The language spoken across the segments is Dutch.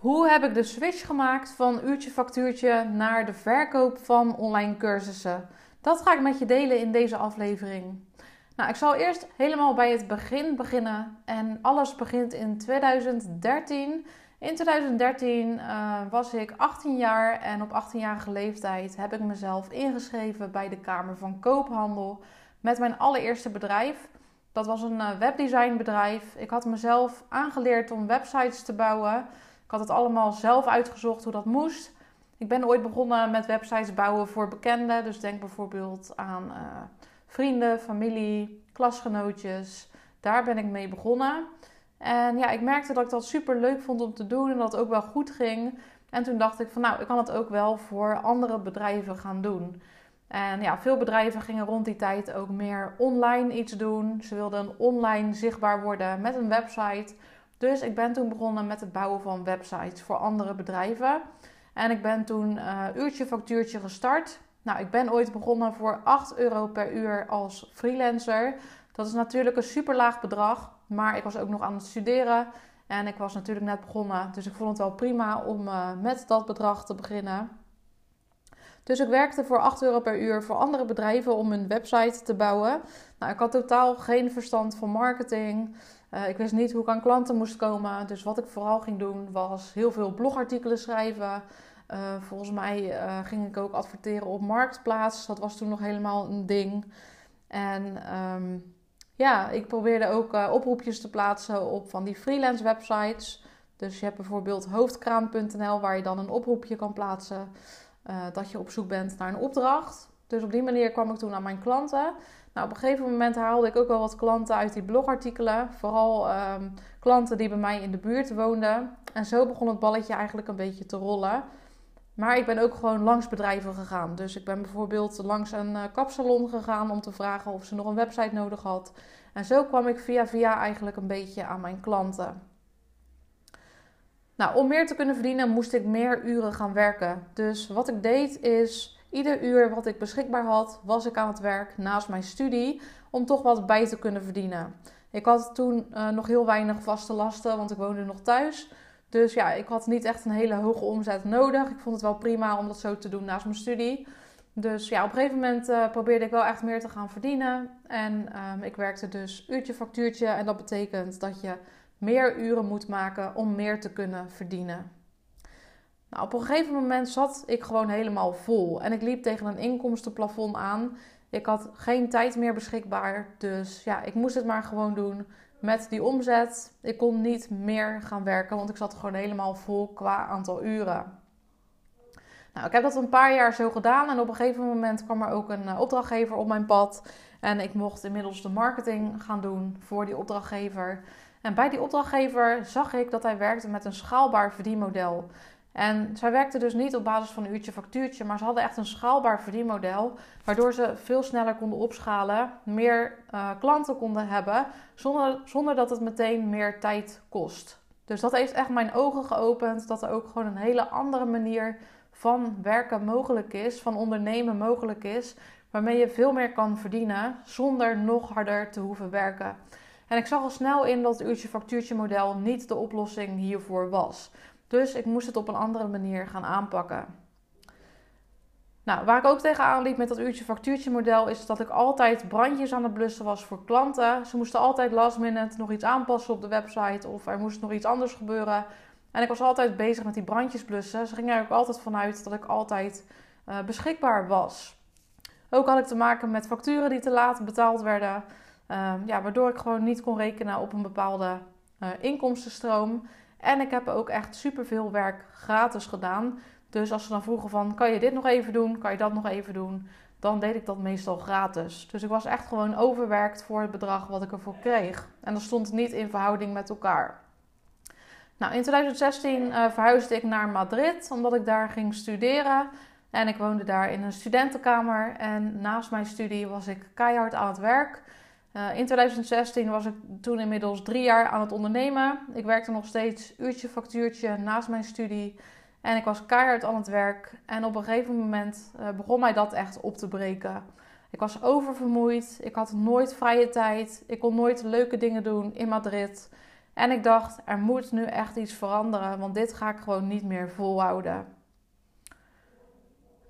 Hoe heb ik de switch gemaakt van uurtje factuurtje naar de verkoop van online cursussen? Dat ga ik met je delen in deze aflevering. Nou, ik zal eerst helemaal bij het begin beginnen. En alles begint in 2013. In 2013 uh, eh, was ik 18 jaar en op 18-jarige leeftijd heb ik mezelf ingeschreven bij de Kamer van Koophandel met mijn allereerste bedrijf. Dat was een uh, webdesignbedrijf. Ik had mezelf aangeleerd om websites te bouwen. Ik had het allemaal zelf uitgezocht hoe dat moest. Ik ben ooit begonnen met websites bouwen voor bekenden. Dus denk bijvoorbeeld aan uh, vrienden, familie, klasgenootjes. Daar ben ik mee begonnen. En ja, ik merkte dat ik dat super leuk vond om te doen en dat het ook wel goed ging. En toen dacht ik van nou, ik kan het ook wel voor andere bedrijven gaan doen. En ja, veel bedrijven gingen rond die tijd ook meer online iets doen. Ze wilden online zichtbaar worden met een website. Dus ik ben toen begonnen met het bouwen van websites voor andere bedrijven. En ik ben toen uh, uurtje factuurtje gestart. Nou, ik ben ooit begonnen voor 8 euro per uur als freelancer. Dat is natuurlijk een super laag bedrag, maar ik was ook nog aan het studeren. En ik was natuurlijk net begonnen, dus ik vond het wel prima om uh, met dat bedrag te beginnen. Dus ik werkte voor 8 euro per uur voor andere bedrijven om een website te bouwen. Nou, ik had totaal geen verstand van marketing. Uh, ik wist niet hoe ik aan klanten moest komen. Dus wat ik vooral ging doen was heel veel blogartikelen schrijven. Uh, volgens mij uh, ging ik ook adverteren op Marktplaats. Dat was toen nog helemaal een ding. En um, ja, ik probeerde ook oproepjes te plaatsen op van die freelance websites. Dus je hebt bijvoorbeeld hoofdkraam.nl waar je dan een oproepje kan plaatsen. dat je op zoek bent naar een opdracht. Dus op die manier kwam ik toen aan mijn klanten. Nou, op een gegeven moment haalde ik ook wel wat klanten uit die blogartikelen. Vooral um, klanten die bij mij in de buurt woonden. En zo begon het balletje eigenlijk een beetje te rollen. Maar ik ben ook gewoon langs bedrijven gegaan. Dus ik ben bijvoorbeeld langs een uh, kapsalon gegaan om te vragen of ze nog een website nodig had. En zo kwam ik via via eigenlijk een beetje aan mijn klanten. Nou, om meer te kunnen verdienen moest ik meer uren gaan werken. Dus wat ik deed is Ieder uur wat ik beschikbaar had, was ik aan het werk naast mijn studie om toch wat bij te kunnen verdienen. Ik had toen uh, nog heel weinig vaste lasten, want ik woonde nog thuis. Dus ja, ik had niet echt een hele hoge omzet nodig. Ik vond het wel prima om dat zo te doen naast mijn studie. Dus ja, op een gegeven moment uh, probeerde ik wel echt meer te gaan verdienen. En um, ik werkte dus uurtje factuurtje. En dat betekent dat je meer uren moet maken om meer te kunnen verdienen. Nou, op een gegeven moment zat ik gewoon helemaal vol en ik liep tegen een inkomstenplafond aan. Ik had geen tijd meer beschikbaar, dus ja, ik moest het maar gewoon doen met die omzet. Ik kon niet meer gaan werken, want ik zat gewoon helemaal vol qua aantal uren. Nou, ik heb dat een paar jaar zo gedaan en op een gegeven moment kwam er ook een eh, opdrachtgever op mijn pad. En ik mocht inmiddels de marketing gaan doen voor die opdrachtgever. En bij die opdrachtgever zag ik dat hij werkte met een schaalbaar verdienmodel. En zij werkte dus niet op basis van een uurtje factuurtje, maar ze hadden echt een schaalbaar verdienmodel, waardoor ze veel sneller konden opschalen, meer uh, klanten konden hebben, zonder, zonder dat het meteen meer tijd kost. Dus dat heeft echt mijn ogen geopend, dat er ook gewoon een hele andere manier van werken mogelijk is, van ondernemen mogelijk is, waarmee je veel meer kan verdienen zonder nog harder te hoeven werken. En ik zag al snel in dat het uurtje factuurtje model niet de oplossing hiervoor was. Dus ik moest het op een andere manier gaan aanpakken. Nou, waar ik ook tegenaan liep met dat uurtje factuurtje model is dat ik altijd brandjes aan het blussen was voor klanten. Ze moesten altijd last minute nog iets aanpassen op de website of er moest nog iets anders gebeuren. En ik was altijd bezig met die brandjes blussen. Ze gingen er ook altijd vanuit dat ik altijd uh, beschikbaar was. Ook had ik te maken met facturen die te laat betaald werden. Uh, ja, waardoor ik gewoon niet kon rekenen op een bepaalde uh, inkomstenstroom. En ik heb ook echt superveel werk gratis gedaan. Dus als ze dan vroegen van, kan je dit nog even doen? Kan je dat nog even doen? Dan deed ik dat meestal gratis. Dus ik was echt gewoon overwerkt voor het bedrag wat ik ervoor kreeg. En dat stond niet in verhouding met elkaar. Nou, in 2016 uh, eh, verhuisde ik naar Madrid, omdat ik daar ging studeren. En ik woonde daar in een studentenkamer. En naast mijn studie was ik keihard aan het werk. Uh, in 2016 was ik toen inmiddels drie jaar aan het ondernemen. Ik werkte nog steeds uurtje factuurtje naast mijn studie. En ik was keihard aan het werk. En op een gegeven moment uh, begon mij dat echt op te breken. Ik was oververmoeid. Ik had nooit vrije tijd. Ik kon nooit leuke dingen doen in Madrid. En ik dacht, er moet nu echt iets veranderen, want dit ga ik gewoon niet meer volhouden.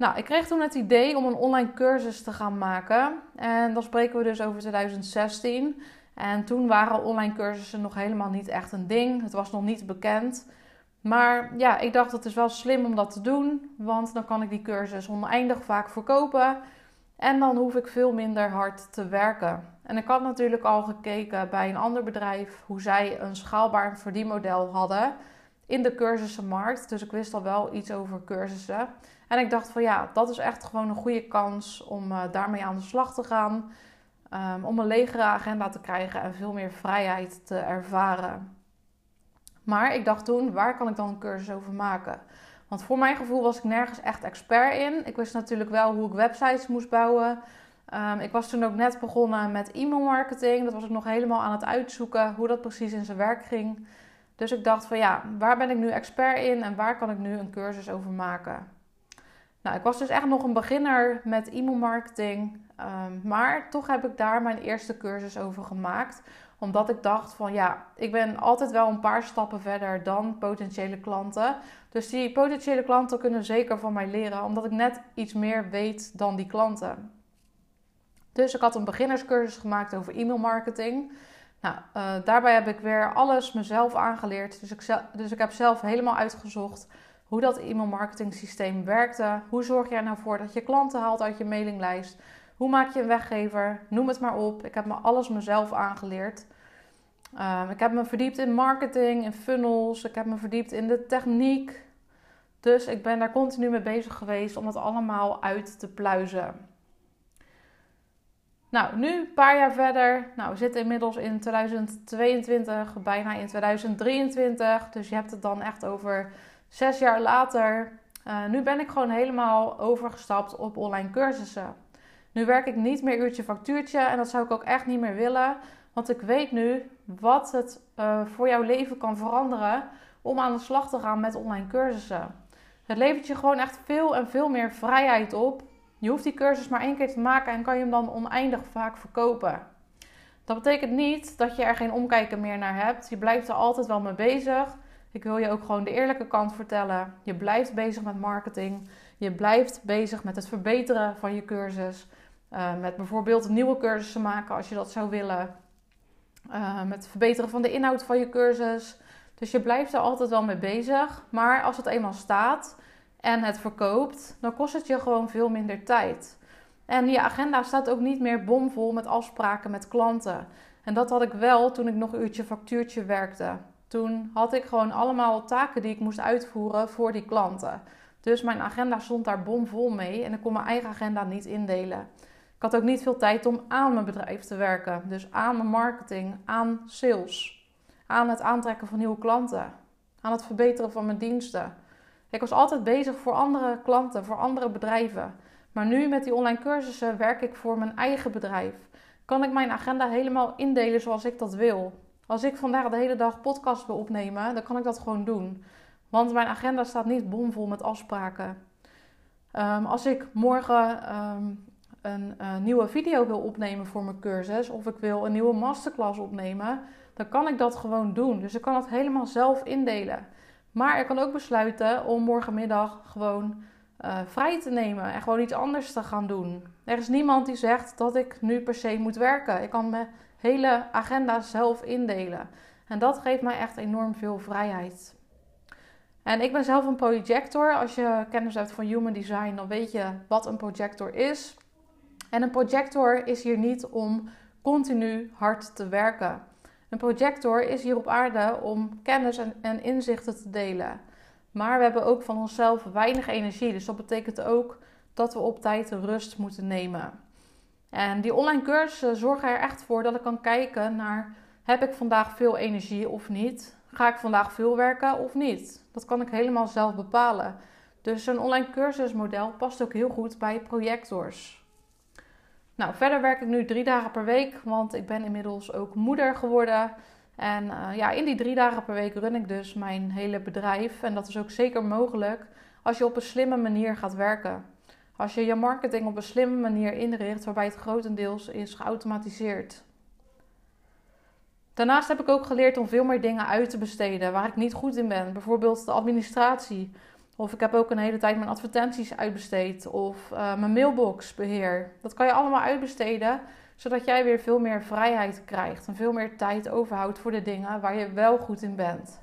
Nou, ik kreeg toen het idee om een online cursus te gaan maken. En dan spreken we dus over 2016. En toen waren online cursussen nog helemaal niet echt een ding. Het was nog niet bekend. Maar ja, ik dacht het is wel slim om dat te doen, want dan kan ik die cursus oneindig vaak verkopen en dan hoef ik veel minder hard te werken. En ik had natuurlijk al gekeken bij een ander bedrijf hoe zij een schaalbaar verdienmodel hadden in de cursussenmarkt. Dus ik wist al wel iets over cursussen. En ik dacht van ja, dat is echt gewoon een goede kans om uh, daarmee aan de slag te gaan. Um, om een legere agenda te krijgen en veel meer vrijheid te ervaren. Maar ik dacht toen, waar kan ik dan een cursus over maken? Want voor mijn gevoel was ik nergens echt expert in. Ik wist natuurlijk wel hoe ik websites moest bouwen. Um, ik was toen ook net begonnen met e-mailmarketing. Dat was ik nog helemaal aan het uitzoeken hoe dat precies in zijn werk ging. Dus ik dacht van ja, waar ben ik nu expert in en waar kan ik nu een cursus over maken? Nou, ik was dus echt nog een beginner met e-mailmarketing. Um, maar toch heb ik daar mijn eerste cursus over gemaakt omdat ik dacht van ja, ik ben altijd wel een paar stappen verder dan potentiële klanten. Dus die potentiële klanten kunnen zeker van mij leren, omdat ik net iets meer weet dan die klanten. Dus ik had een beginnerscursus gemaakt over e-mailmarketing. Nou, uh, daarbij heb ik weer alles mezelf aangeleerd. Dus ik, dus ik heb zelf helemaal uitgezocht hoe dat e-mailmarketing systeem werkte. Hoe zorg er nou voor dat je klanten haalt uit je mailinglijst? Hoe maak je een weggever? Noem het maar op. Ik heb me alles mezelf aangeleerd. Um, ik heb me verdiept in marketing, in funnels. Ik heb me verdiept in de techniek. Dus ik ben daar continu mee bezig geweest om het allemaal uit te pluizen. Nou, nu een paar jaar verder. Nou, we zitten inmiddels in 2022, bijna in 2023. Dus je hebt het dan echt over zes jaar later. Uh, nu ben ik gewoon helemaal overgestapt op online cursussen. Nu werk ik niet meer uurtje factuurtje en dat zou ik ook echt niet meer willen. Want ik weet nu wat het uh, voor jouw leven kan veranderen om aan de slag te gaan met online cursussen. Het levert je gewoon echt veel en veel meer vrijheid op. Je hoeft die cursus maar één keer te maken en kan je hem dan oneindig vaak verkopen. Dat betekent niet dat je er geen omkijken meer naar hebt. Je blijft er altijd wel mee bezig. Ik wil je ook gewoon de eerlijke kant vertellen. Je blijft bezig met marketing. Je blijft bezig met het verbeteren van je cursus. Uh, met bijvoorbeeld nieuwe cursussen maken als je dat zou willen. Uh, met het verbeteren van de inhoud van je cursus. Dus je blijft er altijd wel mee bezig. Maar als het eenmaal staat en het verkoopt, dan kost het je gewoon veel minder tijd. En je agenda staat ook niet meer bomvol met afspraken met klanten. En dat had ik wel toen ik nog uurtje factuurtje werkte. Toen had ik gewoon allemaal taken die ik moest uitvoeren voor die klanten. Dus mijn agenda stond daar bomvol mee en ik kon mijn eigen agenda niet indelen. Ik had ook niet veel tijd om aan mijn bedrijf te werken. Dus aan mijn marketing, aan sales, aan het aantrekken van nieuwe klanten, aan het verbeteren van mijn diensten. Ik was altijd bezig voor andere klanten, voor andere bedrijven. Maar nu met die online cursussen werk ik voor mijn eigen bedrijf. Kan ik mijn agenda helemaal indelen zoals ik dat wil. Als ik vandaag de hele dag podcast wil opnemen, dan kan ik dat gewoon doen. Want mijn agenda staat niet bomvol met afspraken. Um, als ik morgen um, een uh, nieuwe video wil opnemen voor mijn cursus of ik wil een nieuwe masterclass opnemen, dan kan ik dat gewoon doen. Dus ik kan het helemaal zelf indelen. Maar ik kan ook besluiten om morgenmiddag gewoon uh, vrij te nemen en gewoon iets anders te gaan doen. Er is niemand die zegt dat ik nu per se moet werken. Ik kan mijn hele agenda zelf indelen. En dat geeft mij echt enorm veel vrijheid. En ik ben zelf een projector. Als je kennis hebt van human design, dan weet je wat een projector is. En een projector is hier niet om continu hard te werken. Een projector is hier op aarde om kennis en, en inzichten te delen. Maar we hebben ook van onszelf weinig energie. Dus dat betekent ook dat we op tijd rust moeten nemen. En die online cursussen zorgen er echt voor dat ik kan kijken naar: heb ik vandaag veel energie of niet? Ga ik vandaag veel werken of niet? Dat kan ik helemaal zelf bepalen. Dus een online cursusmodel past ook heel goed bij projectors. Nou, verder werk ik nu drie dagen per week, want ik ben inmiddels ook moeder geworden. En uh, ja, in die drie dagen per week run ik dus mijn hele bedrijf. En dat is ook zeker mogelijk als je op een slimme manier gaat werken. Als je je marketing op een slimme manier inricht, waarbij het grotendeels is geautomatiseerd. Daarnaast heb ik ook geleerd om veel meer dingen uit te besteden waar ik niet goed in ben. Bijvoorbeeld de administratie. Of ik heb ook een hele tijd mijn advertenties uitbesteed. Of uh, mijn mailboxbeheer. Dat kan je allemaal uitbesteden, zodat jij weer veel meer vrijheid krijgt. En veel meer tijd overhoudt voor de dingen waar je wel goed in bent.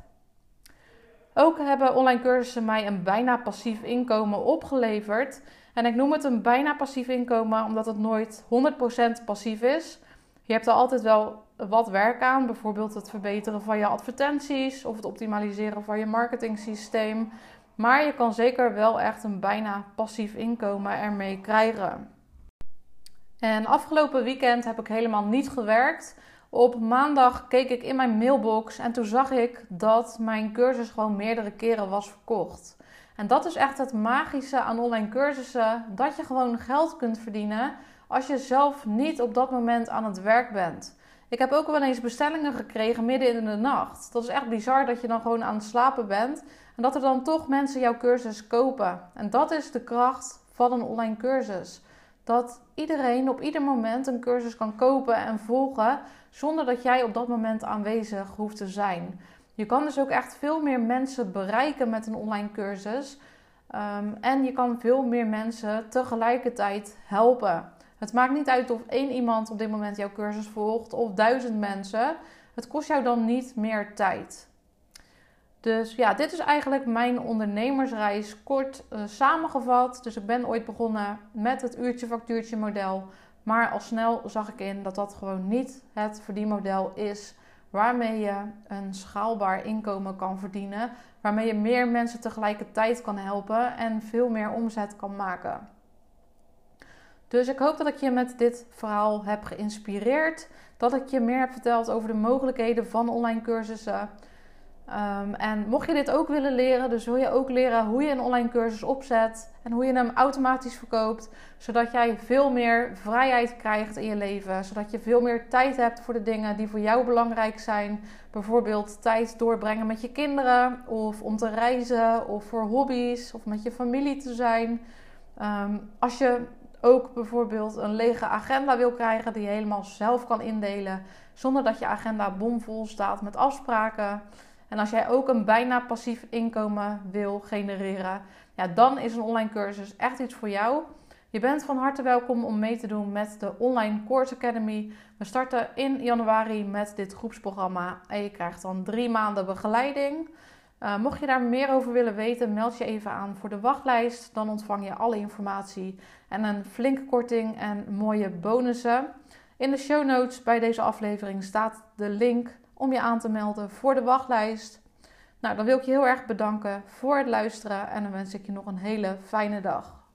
Ook hebben online cursussen mij een bijna passief inkomen opgeleverd. En ik noem het een bijna passief inkomen omdat het nooit 100% passief is. Je hebt er altijd wel wat werk aan, bijvoorbeeld het verbeteren van je advertenties of het optimaliseren van je marketingsysteem. Maar je kan zeker wel echt een bijna passief inkomen ermee krijgen. En afgelopen weekend heb ik helemaal niet gewerkt. Op maandag keek ik in mijn mailbox en toen zag ik dat mijn cursus gewoon meerdere keren was verkocht. En dat is echt het magische aan online cursussen: dat je gewoon geld kunt verdienen als je zelf niet op dat moment aan het werk bent. Ik heb ook wel eens bestellingen gekregen midden in de nacht. Dat is echt bizar dat je dan gewoon aan het slapen bent en dat er dan toch mensen jouw cursus kopen. En dat is de kracht van een online cursus. Dat iedereen op ieder moment een cursus kan kopen en volgen zonder dat jij op dat moment aanwezig hoeft te zijn. Je kan dus ook echt veel meer mensen bereiken met een online cursus. Ehm, en je kan veel meer mensen tegelijkertijd helpen. Het maakt niet uit of één iemand op dit moment jouw cursus volgt of duizend mensen. Het kost jou dan niet meer tijd. Dus ja, dit is eigenlijk mijn ondernemersreis kort uh, samengevat. Dus ik ben ooit begonnen met het uurtje-factuurtje model. Maar al snel zag ik in dat dat gewoon niet het verdienmodel is waarmee je een schaalbaar inkomen kan verdienen. Waarmee je meer mensen tegelijkertijd kan helpen en veel meer omzet kan maken. Dus ik hoop dat ik je met dit verhaal heb geïnspireerd. Dat ik je meer heb verteld over de mogelijkheden van online cursussen. Ehm, en mocht je dit ook willen leren, dus wil je ook leren hoe je een online cursus opzet en hoe je hem automatisch verkoopt, zodat jij veel meer vrijheid krijgt in je leven, zodat je veel meer tijd hebt voor de dingen die voor jou belangrijk zijn. Bijvoorbeeld tijd doorbrengen met je kinderen, of om te reizen, of voor hobby's, of met je familie te zijn. Ehm, als je ook bijvoorbeeld een lege agenda wil krijgen die je helemaal zelf kan indelen, zonder dat je agenda bomvol staat met afspraken. En als jij ook een bijna passief inkomen wil genereren, ja, dan is een online cursus echt iets voor jou. Je bent van harte welkom om mee te doen met de Online Course Academy. We starten in januari met dit groepsprogramma en je krijgt dan drie maanden begeleiding. Uh, mocht je daar meer over willen weten, meld je even aan voor de wachtlijst. Dan ontvang je alle informatie en een flinke korting en mooie bonussen. In de show notes bij deze aflevering staat de link om je aan te melden voor de wachtlijst. Nou, dan wil ik je heel erg bedanken voor het luisteren en dan wens ik je nog een hele fijne dag.